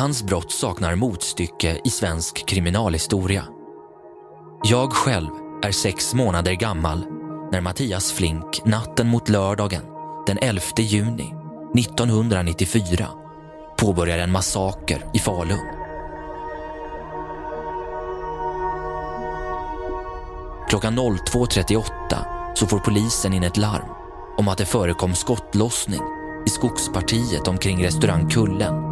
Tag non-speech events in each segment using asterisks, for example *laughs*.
Hans brott saknar motstycke i svensk kriminalhistoria. Jag själv är sex månader gammal när Mattias Flink natten mot lördagen den 11 juni 1994 påbörjar en massaker i Falun. Klockan 02.38 så får polisen in ett larm om att det förekom skottlossning i skogspartiet omkring restaurang Kullen.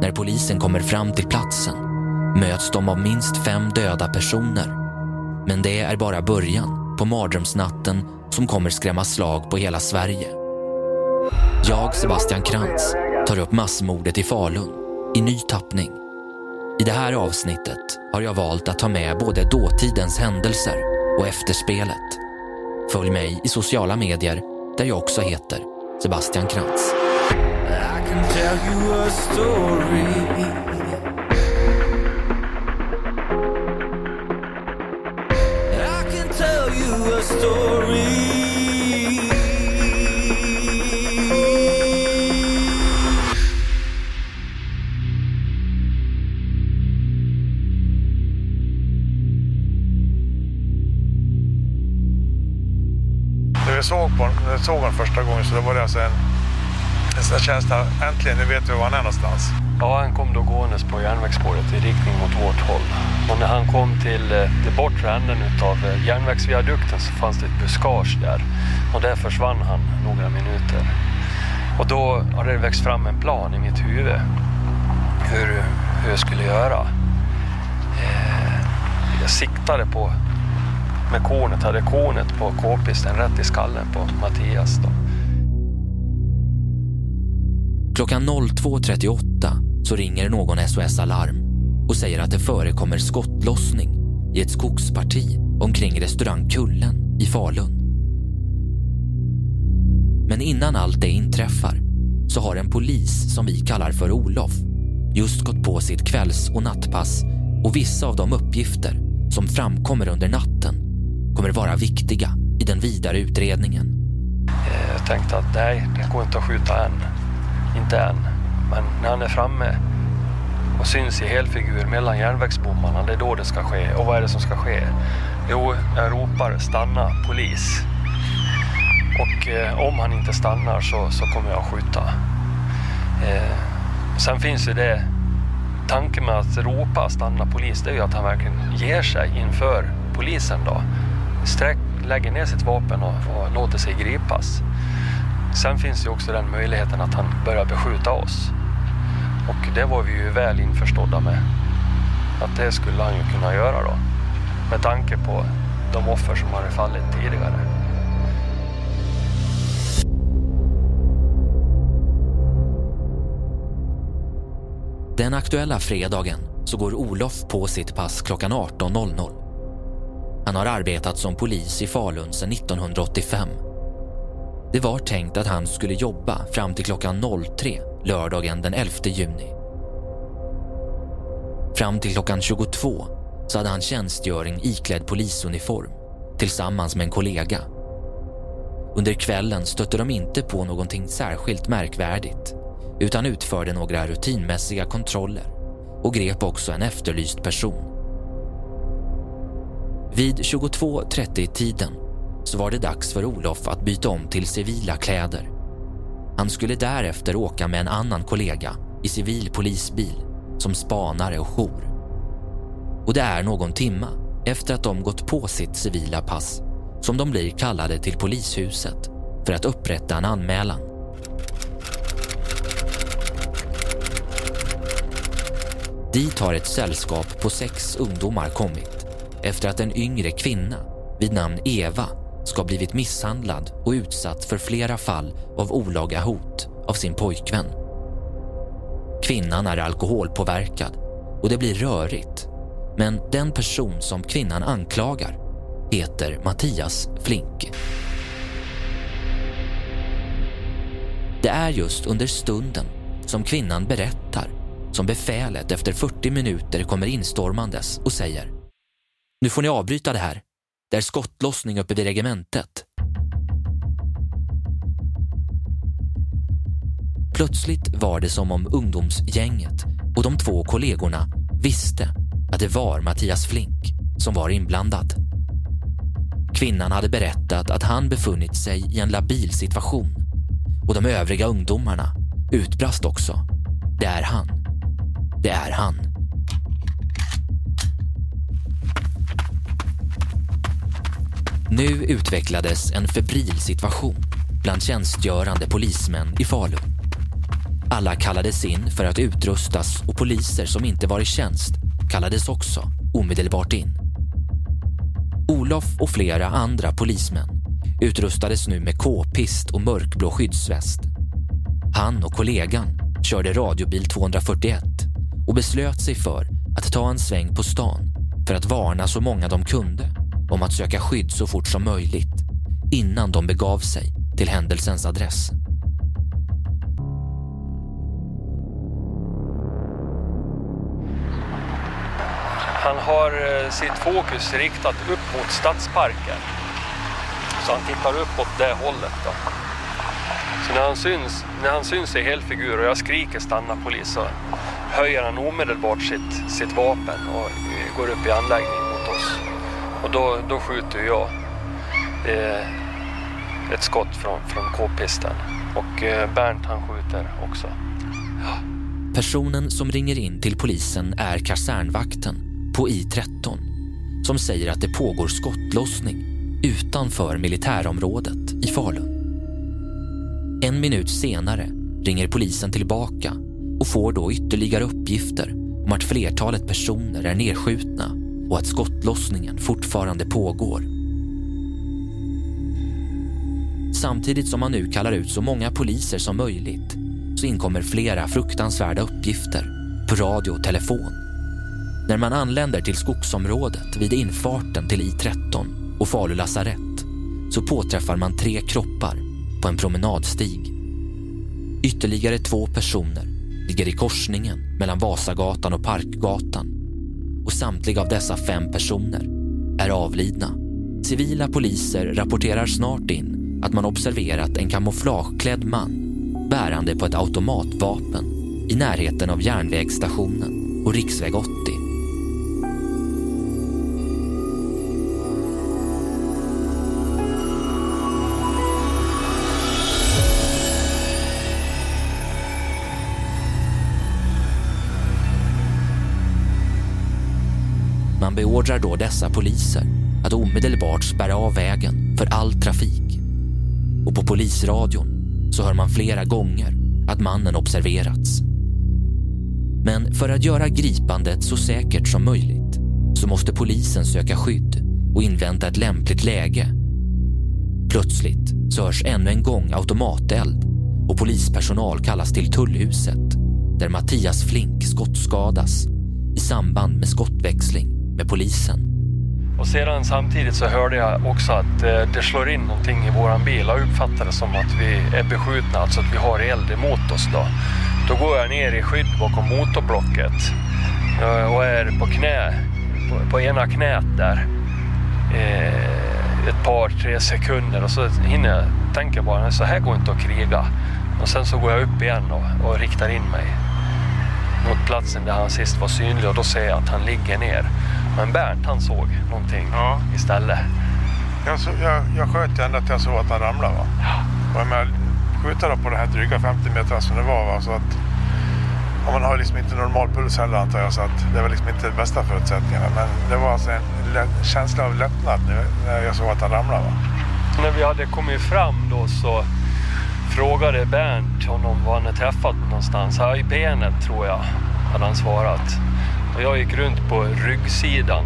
När polisen kommer fram till platsen möts de av minst fem döda personer. Men det är bara början på mardrömsnatten som kommer skrämma slag på hela Sverige. Jag, Sebastian Krantz, tar upp massmordet i Falun i ny tappning. I det här avsnittet har jag valt att ta med både dåtidens händelser och efterspelet. Följ mig i sociala medier där jag också heter Sebastian Krantz. I can tell you a story. A story. såg, på, när jag såg honom första gången så det var det alltså en, en känsla, äntligen, nu vet vi var han är någonstans. Ja, han kom då gåendes på järnvägsspåret i riktning mot vårt håll. Och när han kom till eh, det bortre änden av eh, järnvägsviadukten så fanns det ett buskage där. Och där försvann han några minuter. Och då har det växt fram en plan i mitt huvud hur, hur jag skulle göra. Eh, jag siktade på med kornet hade kornet på k-pisten rätt i skallen på Mattias. Då. Klockan 02.38 så ringer någon SOS Alarm och säger att det förekommer skottlossning i ett skogsparti omkring restaurang Kullen i Falun. Men innan allt det inträffar så har en polis som vi kallar för Olof just gått på sitt kvälls och nattpass och vissa av de uppgifter som framkommer under natten kommer vara viktiga i den vidare utredningen. Eh, jag tänkte att nej, det går inte att skjuta än. Inte än. Men när han är framme och syns i helfigur mellan järnvägsbommarna, det är då det ska ske. Och vad är det som ska ske? Jo, jag ropar stanna polis. Och eh, om han inte stannar så, så kommer jag att skjuta. Eh, sen finns ju det, tanken med att ropa stanna polis, det är ju att han verkligen ger sig inför polisen då sträck, lägger ner sitt vapen och, och låter sig gripas. Sen finns ju också den möjligheten att han börjar beskjuta oss. Och det var vi ju väl införstådda med. Att det skulle han ju kunna göra då. Med tanke på de offer som hade fallit tidigare. Den aktuella fredagen så går Olof på sitt pass klockan 18.00 han har arbetat som polis i Falun sedan 1985. Det var tänkt att han skulle jobba fram till klockan 03 lördagen den 11 juni. Fram till klockan 22 så hade han tjänstgöring iklädd polisuniform tillsammans med en kollega. Under kvällen stötte de inte på någonting särskilt märkvärdigt utan utförde några rutinmässiga kontroller och grep också en efterlyst person. Vid 22.30-tiden så var det dags för Olof att byta om till civila kläder. Han skulle därefter åka med en annan kollega i civil polisbil som spanare och jour. Och det är någon timma efter att de gått på sitt civila pass som de blir kallade till polishuset för att upprätta en anmälan. Dit har ett sällskap på sex ungdomar kommit efter att en yngre kvinna vid namn Eva ska ha blivit misshandlad och utsatt för flera fall av olaga hot av sin pojkvän. Kvinnan är alkoholpåverkad och det blir rörigt. Men den person som kvinnan anklagar heter Mattias Flink. Det är just under stunden som kvinnan berättar som befälet efter 40 minuter kommer instormandes och säger nu får ni avbryta det här. Det är skottlossning uppe vid regementet. Plötsligt var det som om ungdomsgänget och de två kollegorna visste att det var Mattias Flink som var inblandad. Kvinnan hade berättat att han befunnit sig i en labil situation och de övriga ungdomarna utbrast också. Det är han. Det är han. Nu utvecklades en febril situation bland tjänstgörande polismän i Falun. Alla kallades in för att utrustas och poliser som inte var i tjänst kallades också omedelbart in. Olof och flera andra polismän utrustades nu med k-pist och mörkblå skyddsväst. Han och kollegan körde radiobil 241 och beslöt sig för att ta en sväng på stan för att varna så många de kunde om att söka skydd så fort som möjligt innan de begav sig till händelsens adress. Han har eh, sitt fokus riktat upp mot stadsparken. Så han tittar upp åt det hållet. Då. Så när han, syns, när han syns i helfigur och jag skriker stanna polis så höjer han omedelbart sitt, sitt vapen och eh, går upp i anläggningen. Och då, då skjuter jag eh, ett skott från, från k-pisten. Och eh, Bernt han skjuter också. Ja. Personen som ringer in till polisen är kasernvakten på I13 som säger att det pågår skottlossning utanför militärområdet i Falun. En minut senare ringer polisen tillbaka och får då ytterligare uppgifter om att flertalet personer är nedskjutna och att skottlossningen fortfarande pågår. Samtidigt som man nu kallar ut så många poliser som möjligt så inkommer flera fruktansvärda uppgifter på radio och telefon. När man anländer till skogsområdet vid infarten till I13 och Falu lasarett så påträffar man tre kroppar på en promenadstig. Ytterligare två personer ligger i korsningen mellan Vasagatan och Parkgatan och samtliga av dessa fem personer är avlidna. Civila poliser rapporterar snart in att man observerat en kamouflageklädd man bärande på ett automatvapen i närheten av järnvägsstationen och riksväg 80. Man beordrar då dessa poliser att omedelbart spärra av vägen för all trafik. Och på polisradion så hör man flera gånger att mannen observerats. Men för att göra gripandet så säkert som möjligt så måste polisen söka skydd och invänta ett lämpligt läge. Plötsligt så hörs ännu en gång automateld och polispersonal kallas till tullhuset där Mattias Flink skottskadas i samband med skottväxling med polisen. Och sedan samtidigt så hörde jag också att eh, det slår in någonting i våran bil. Jag uppfattar det som att vi är beskjutna, alltså att vi har eld emot oss då. Då går jag ner i skydd bakom motorblocket eh, och är på knä, på, på ena knät där. Eh, ett par, tre sekunder och så hinner jag tänka bara, så här går inte att kriga. Och sen så går jag upp igen och, och riktar in mig mot platsen där han sist var synlig och då ser jag att han ligger ner. Men Bernt han såg någonting Ja. istället. Jag, så, jag, jag sköt ända till jag såg att han ramlade. Va? Ja. Och jag menar, skjuta då på det här dryga 50 meter som det var. Va? Så att, och man har liksom inte normal puls heller antar jag. Så att det var liksom inte de bästa förutsättningarna. Men det var alltså en känsla av lättnad när jag såg att han ramlade. Va? När vi hade kommit fram då så frågade Bernt honom var han hade träffat någonstans. Här i benet tror jag, hade han svarat. Och jag gick runt på ryggsidan.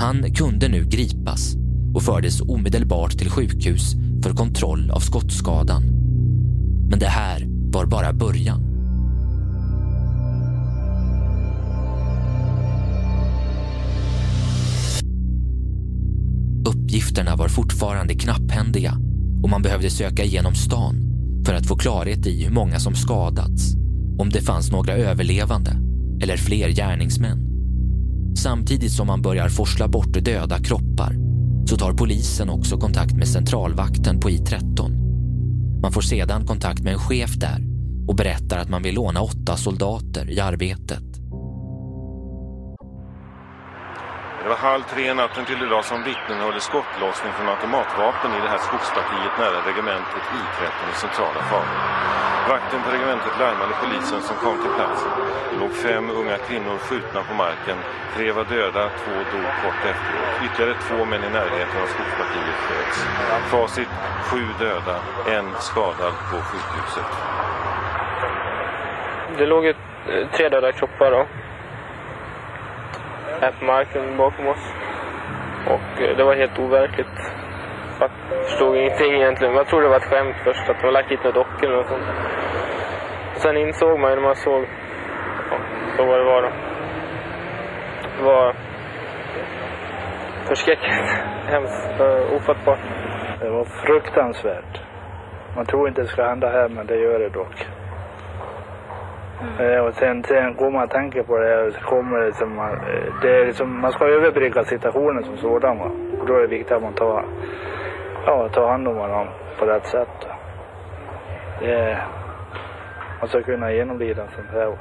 Han kunde nu gripas och fördes omedelbart till sjukhus för kontroll av skottskadan. Men det här var bara början. Uppgifterna var fortfarande knapphändiga och man behövde söka igenom stan för att få klarhet i hur många som skadats, om det fanns några överlevande eller fler gärningsmän. Samtidigt som man börjar forsla bort döda kroppar så tar polisen också kontakt med centralvakten på I13. Man får sedan kontakt med en chef där och berättar att man vill låna åtta soldater i arbetet. Det var halv tre natten till idag som vittnen hörde skottlossning från automatvapen i det här skogspartiet nära regementet I13 i centrala Falun. Vakten på regementet larmade polisen som kom till platsen. Det låg fem unga kvinnor skjutna på marken. Tre var döda, två dog kort efteråt. Ytterligare två män i närheten av skogspartiet sköts. Facit, sju döda, en skadad på sjukhuset. Det låg ett, eh, tre döda kroppar då. Här på marken bakom oss. Och eh, det var helt overkligt. Jag förstod ingenting egentligen. Jag trodde det var ett skämt först, att de hade lagt hit några dockor eller något sånt. Sen insåg man ju när man såg ja, så vad det var då. Det var förskräckligt. *laughs* Hemskt. Ofattbart. Det var fruktansvärt. Man tror inte det ska hända här, men det gör det dock. Eh, Och sen, sen går man och tänker på det här så kommer det som man, eh, det är liksom, man ska överbrygga situationen som sådan. Va? Och då är det viktigt att man tar, ja, tar hand om varandra på rätt sätt. Det är, man ska kunna genomlida sånt här. va.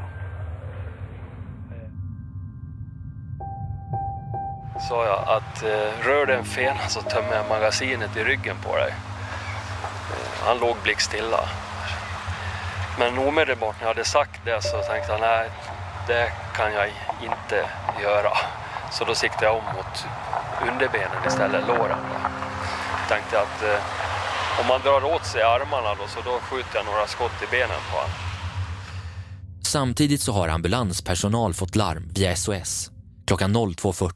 Sa jag att eh, rör dig en fena så tömmer jag magasinet i ryggen på dig. Han låg blickstilla. Men omedelbart när jag hade sagt det så tänkte jag nej, det kan jag inte göra. Så då siktade jag om mot underbenen istället, låren. Då. Tänkte att eh, om man drar åt sig armarna då, så då skjuter jag några skott i benen på honom. Samtidigt så har ambulanspersonal fått larm via SOS klockan 02.40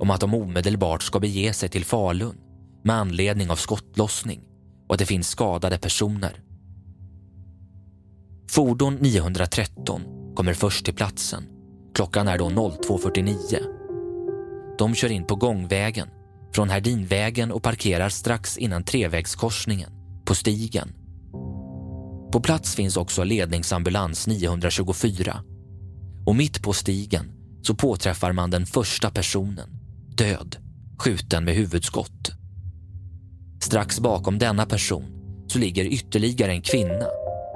om att de omedelbart ska bege sig till Falun med anledning av skottlossning och att det finns skadade personer. Fordon 913 kommer först till platsen. Klockan är då 02.49. De kör in på gångvägen från Herdinvägen och parkerar strax innan trevägskorsningen på stigen. På plats finns också ledningsambulans 924 och mitt på stigen så påträffar man den första personen, död, skjuten med huvudskott. Strax bakom denna person så ligger ytterligare en kvinna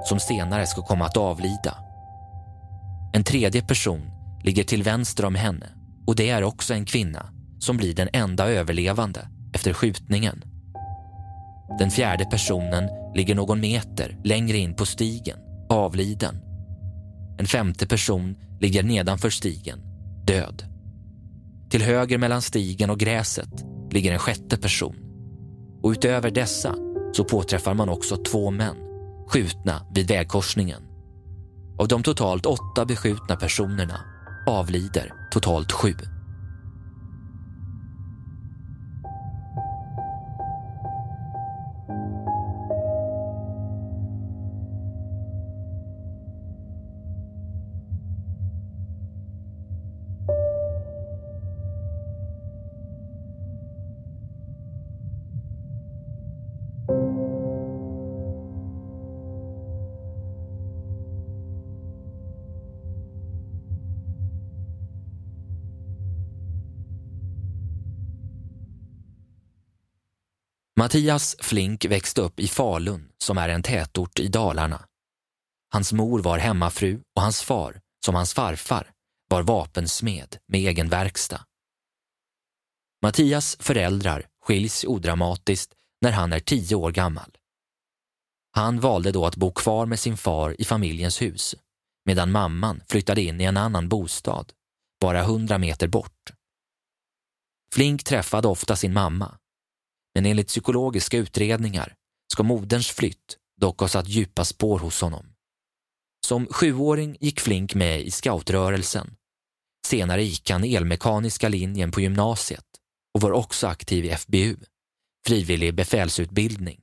som senare ska komma att avlida. En tredje person ligger till vänster om henne och det är också en kvinna som blir den enda överlevande efter skjutningen. Den fjärde personen ligger någon meter längre in på stigen, avliden. En femte person ligger nedanför stigen, död. Till höger mellan stigen och gräset ligger en sjätte person. Och utöver dessa så påträffar man också två män skjutna vid vägkorsningen. Av de totalt åtta beskjutna personerna avlider totalt sju. Mattias Flink växte upp i Falun som är en tätort i Dalarna. Hans mor var hemmafru och hans far, som hans farfar, var vapensmed med egen verkstad. Mattias föräldrar skiljs odramatiskt när han är tio år gammal. Han valde då att bo kvar med sin far i familjens hus medan mamman flyttade in i en annan bostad, bara hundra meter bort. Flink träffade ofta sin mamma men enligt psykologiska utredningar ska moderns flytt dock ha satt djupa spår hos honom. Som sjuåring gick Flink med i scoutrörelsen. Senare gick han elmekaniska linjen på gymnasiet och var också aktiv i FBU, frivillig befälsutbildning.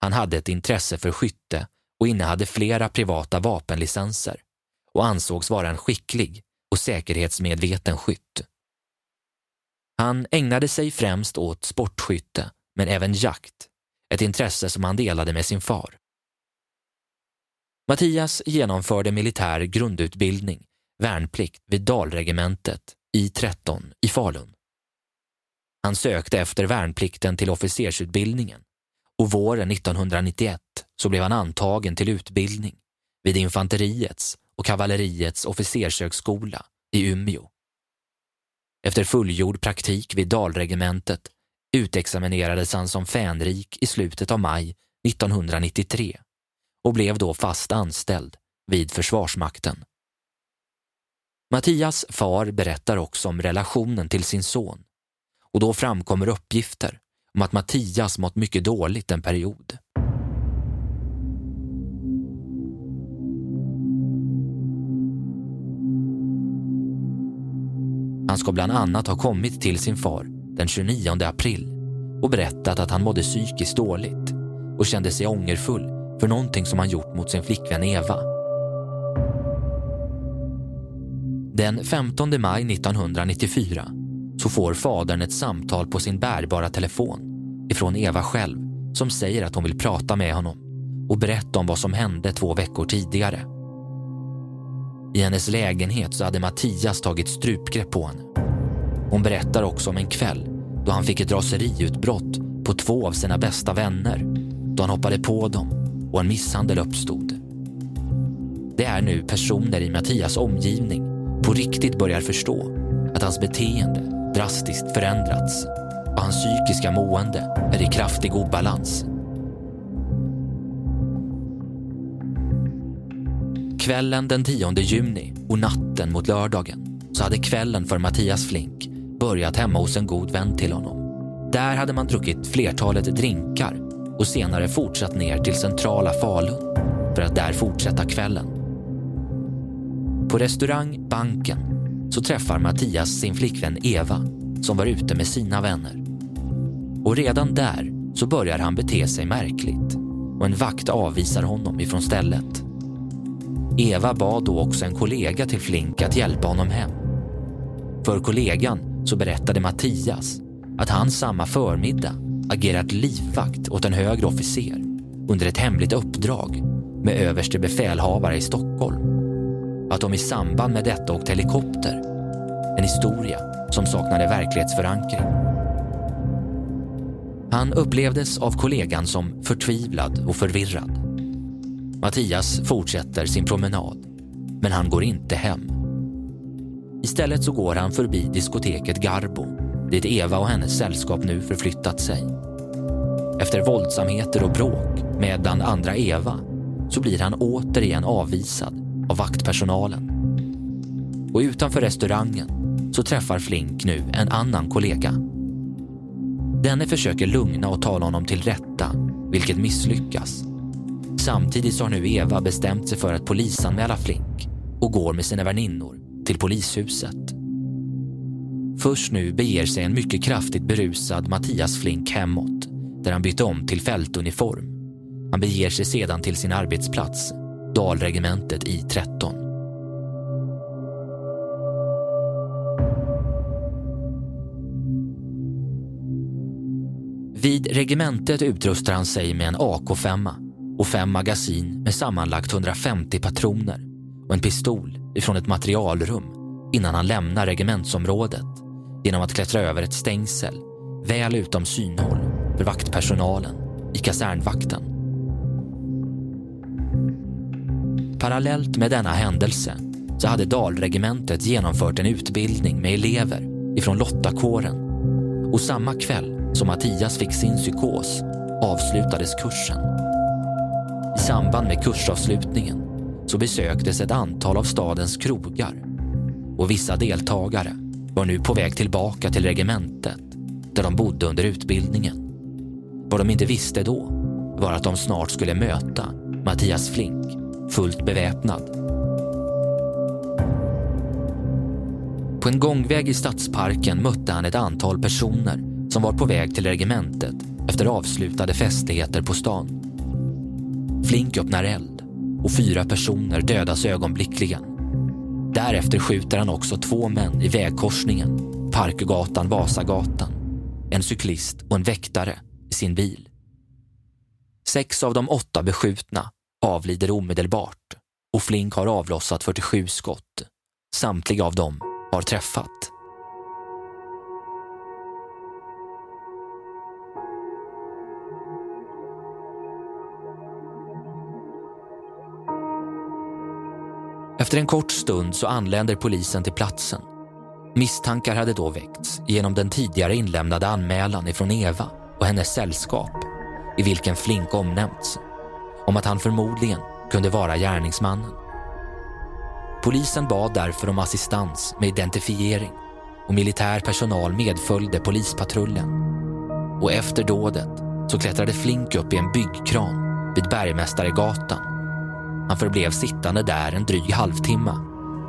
Han hade ett intresse för skytte och innehade flera privata vapenlicenser och ansågs vara en skicklig och säkerhetsmedveten skytt. Han ägnade sig främst åt sportskytte men även jakt, ett intresse som han delade med sin far. Mattias genomförde militär grundutbildning, värnplikt vid Dalregementet i 13 i Falun. Han sökte efter värnplikten till officersutbildningen och våren 1991 så blev han antagen till utbildning vid infanteriets och kavalleriets officershögskola i Umeå. Efter fullgjord praktik vid Dalregementet utexaminerades han som fänrik i slutet av maj 1993 och blev då fast anställd vid Försvarsmakten. Mattias far berättar också om relationen till sin son och då framkommer uppgifter om att Mattias mått mycket dåligt en period. Han ska bland annat ha kommit till sin far den 29 april och berättat att han mådde psykiskt dåligt och kände sig ångerfull för någonting som han gjort mot sin flickvän Eva. Den 15 maj 1994 så får fadern ett samtal på sin bärbara telefon ifrån Eva själv som säger att hon vill prata med honom och berätta om vad som hände två veckor tidigare. I hennes lägenhet så hade Mattias tagit strupgrepp på henne. Hon berättar också om en kväll då han fick ett raseriutbrott på två av sina bästa vänner då han hoppade på dem och en misshandel uppstod. Det är nu personer i Mattias omgivning på riktigt börjar förstå att hans beteende drastiskt förändrats och hans psykiska mående är i kraftig obalans. Kvällen den 10 juni och natten mot lördagen så hade kvällen för Mattias Flink börjat hemma hos en god vän till honom. Där hade man druckit flertalet drinkar och senare fortsatt ner till centrala Falun för att där fortsätta kvällen. På restaurang Banken så träffar Mattias sin flickvän Eva som var ute med sina vänner. Och redan där så börjar han bete sig märkligt och en vakt avvisar honom ifrån stället. Eva bad då också en kollega till Flink att hjälpa honom hem. För kollegan så berättade Mattias att han samma förmiddag agerat livvakt åt en högre officer under ett hemligt uppdrag med överste befälhavare i Stockholm. Att de i samband med detta åkt helikopter. En historia som saknade verklighetsförankring. Han upplevdes av kollegan som förtvivlad och förvirrad. Mattias fortsätter sin promenad, men han går inte hem. Istället så går han förbi diskoteket Garbo dit Eva och hennes sällskap nu förflyttat sig. Efter våldsamheter och bråk med bland andra Eva så blir han återigen avvisad av vaktpersonalen. Och utanför restaurangen så träffar Flink nu en annan kollega. Denne försöker lugna och tala honom till rätta, vilket misslyckas. Samtidigt så har nu Eva bestämt sig för att polisanmäla Flink och går med sina väninnor till polishuset. Först nu beger sig en mycket kraftigt berusad Mattias Flink hemåt där han bytte om till fältuniform. Han beger sig sedan till sin arbetsplats, Dalregementet i 13. Vid regementet utrustar han sig med en AK5 och fem magasin med sammanlagt 150 patroner och en pistol ifrån ett materialrum innan han lämnar regementsområdet genom att klättra över ett stängsel väl utom synhåll för vaktpersonalen i kasernvakten. Parallellt med denna händelse så hade Dalregementet genomfört en utbildning med elever ifrån Lottakåren och samma kväll som Mattias fick sin psykos avslutades kursen. I samband med kursavslutningen så besöktes ett antal av stadens krogar och vissa deltagare var nu på väg tillbaka till regementet där de bodde under utbildningen. Vad de inte visste då var att de snart skulle möta Mattias Flink fullt beväpnad. På en gångväg i stadsparken mötte han ett antal personer som var på väg till regementet efter avslutade festligheter på stan. Flink öppnar eld och fyra personer dödas ögonblickligen. Därefter skjuter han också två män i vägkorsningen, Parkgatan-Vasagatan. En cyklist och en väktare i sin bil. Sex av de åtta beskjutna avlider omedelbart och Flink har avlossat 47 skott. Samtliga av dem har träffat. Efter en kort stund så anländer polisen till platsen. Misstankar hade då väckts genom den tidigare inlämnade anmälan ifrån Eva och hennes sällskap i vilken Flink omnämnts om att han förmodligen kunde vara gärningsmannen. Polisen bad därför om assistans med identifiering och militär personal medföljde polispatrullen. Och efter dådet så klättrade Flink upp i en byggkran vid Bergmästaregatan. Han förblev sittande där en dryg halvtimme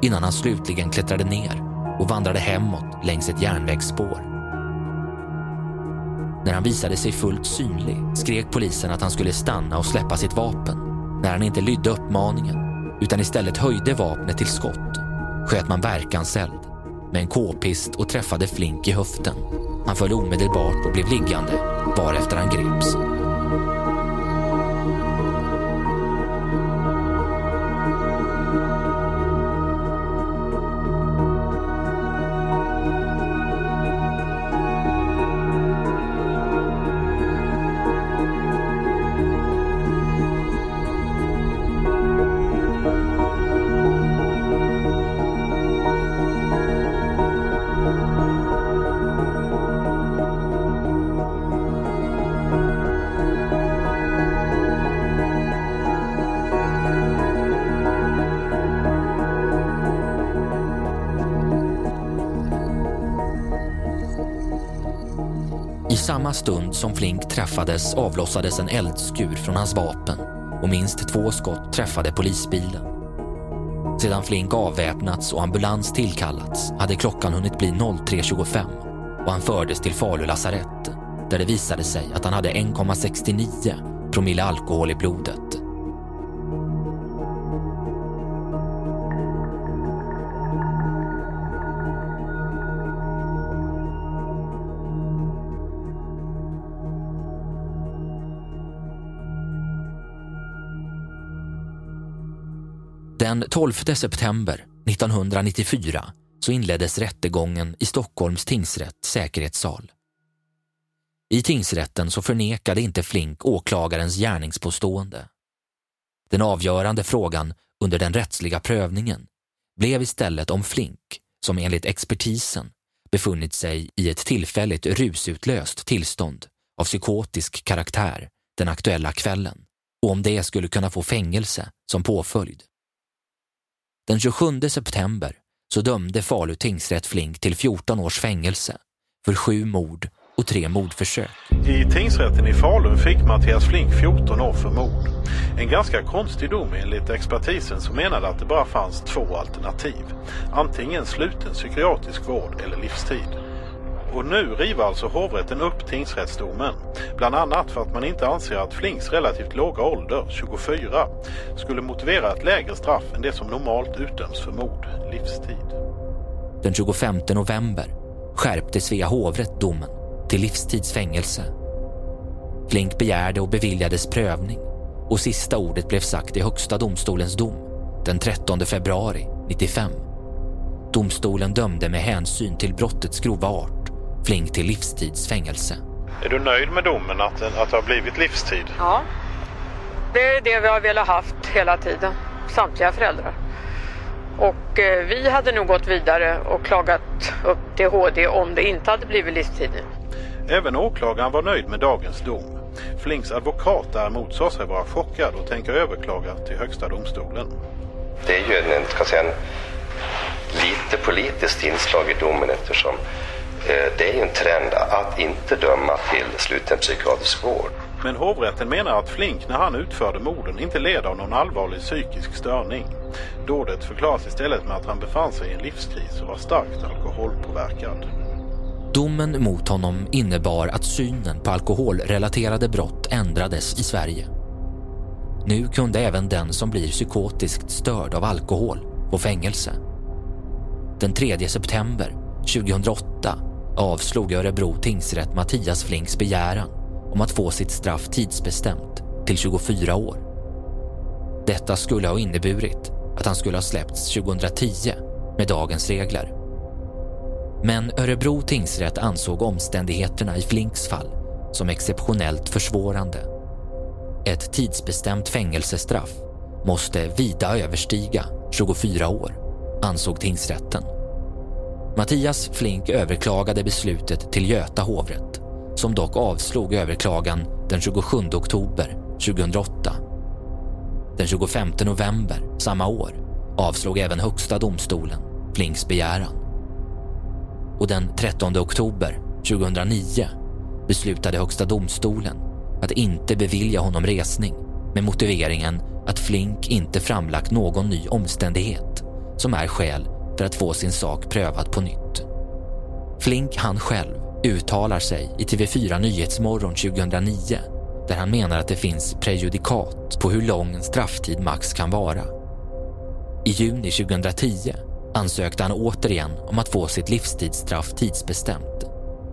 innan han slutligen klättrade ner och vandrade hemåt längs ett järnvägsspår. När han visade sig fullt synlig skrek polisen att han skulle stanna och släppa sitt vapen. När han inte lydde uppmaningen utan istället höjde vapnet till skott sköt man verkanseld med en k-pist och träffade Flink i höften. Han föll omedelbart och blev liggande varefter han greps. I samma stund som Flink träffades avlossades en eldskur från hans vapen och minst två skott träffade polisbilen. Sedan Flink avväpnats och ambulans tillkallats hade klockan hunnit bli 03.25 och han fördes till Falu lasarett där det visade sig att han hade 1,69 promille alkohol i blodet. Den 12 september 1994 så inleddes rättegången i Stockholms tingsrätt säkerhetssal. I tingsrätten så förnekade inte Flink åklagarens gärningspåstående. Den avgörande frågan under den rättsliga prövningen blev istället om Flink, som enligt expertisen befunnit sig i ett tillfälligt rusutlöst tillstånd av psykotisk karaktär den aktuella kvällen och om det skulle kunna få fängelse som påföljd. Den 27 september så dömde Falu tingsrätt Flink till 14 års fängelse för sju mord och tre mordförsök. I tingsrätten i Falun fick Mattias Flink 14 år för mord. En ganska konstig dom enligt expertisen som menade att det bara fanns två alternativ. Antingen sluten psykiatrisk vård eller livstid. Och nu river alltså hovrätten upp tingsrättsdomen. Bland annat för att man inte anser att Flinks relativt låga ålder, 24, skulle motivera ett lägre straff än det som normalt utdöms för mord, livstid. Den 25 november skärpte Svea hovrätt domen till livstidsfängelse. Flink begärde och beviljades prövning och sista ordet blev sagt i Högsta domstolens dom den 13 februari 95. Domstolen dömde med hänsyn till brottets grova art Flink till livstidsfängelse. Är du nöjd med domen att, att det har blivit livstid? Ja, det är det vi har velat haft hela tiden, samtliga föräldrar. Och eh, vi hade nog gått vidare och klagat upp till HD om det inte hade blivit livstid. Även åklagaren var nöjd med dagens dom. Flinks advokat däremot sa sig vara chockad och tänker överklaga till Högsta domstolen. Det är ju en, ska säga, en lite politiskt inslag i domen eftersom det är ju en trend att inte döma till sluten psykiatrisk vård. Men hovrätten menar att Flink när han utförde morden inte led av någon allvarlig psykisk störning. Dådet förklaras istället med att han befann sig i en livskris och var starkt alkoholpåverkad. Domen mot honom innebar att synen på alkoholrelaterade brott ändrades i Sverige. Nu kunde även den som blir psykotiskt störd av alkohol få fängelse. Den 3 september 2008 avslog Örebro tingsrätt Mattias Flinks begäran om att få sitt straff tidsbestämt till 24 år. Detta skulle ha inneburit att han skulle ha släppts 2010 med dagens regler. Men Örebro tingsrätt ansåg omständigheterna i Flinks fall som exceptionellt försvårande. Ett tidsbestämt fängelsestraff måste vida överstiga 24 år, ansåg tingsrätten. Mattias Flink överklagade beslutet till Göta hovrätt som dock avslog överklagan den 27 oktober 2008. Den 25 november samma år avslog även Högsta domstolen Flinks begäran. Och den 13 oktober 2009 beslutade Högsta domstolen att inte bevilja honom resning med motiveringen att Flink inte framlagt någon ny omständighet som är skäl för att få sin sak prövad på nytt. Flink han själv uttalar sig i TV4 Nyhetsmorgon 2009 där han menar att det finns prejudikat på hur lång en strafftid max kan vara. I juni 2010 ansökte han återigen om att få sitt livstidsstraff tidsbestämt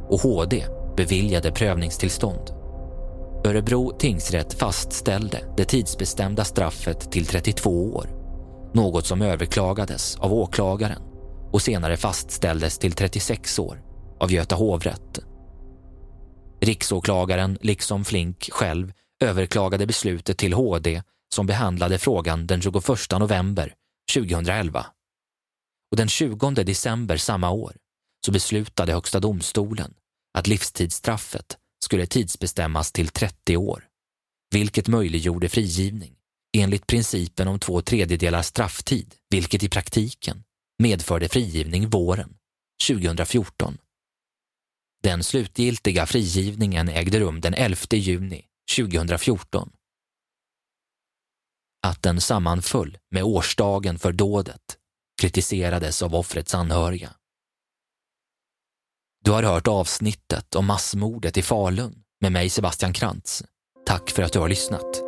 och HD beviljade prövningstillstånd. Örebro tingsrätt fastställde det tidsbestämda straffet till 32 år, något som överklagades av åklagaren och senare fastställdes till 36 år av Göta hovrätt. Riksåklagaren, liksom Flink själv, överklagade beslutet till HD som behandlade frågan den 21 november 2011. Och den 20 december samma år så beslutade Högsta domstolen att livstidsstraffet skulle tidsbestämmas till 30 år, vilket möjliggjorde frigivning enligt principen om två tredjedelar strafftid, vilket i praktiken medförde frigivning våren 2014. Den slutgiltiga frigivningen ägde rum den 11 juni 2014. Att den sammanföll med årsdagen för dådet kritiserades av offrets anhöriga. Du har hört avsnittet om massmordet i Falun med mig Sebastian Krantz. Tack för att du har lyssnat.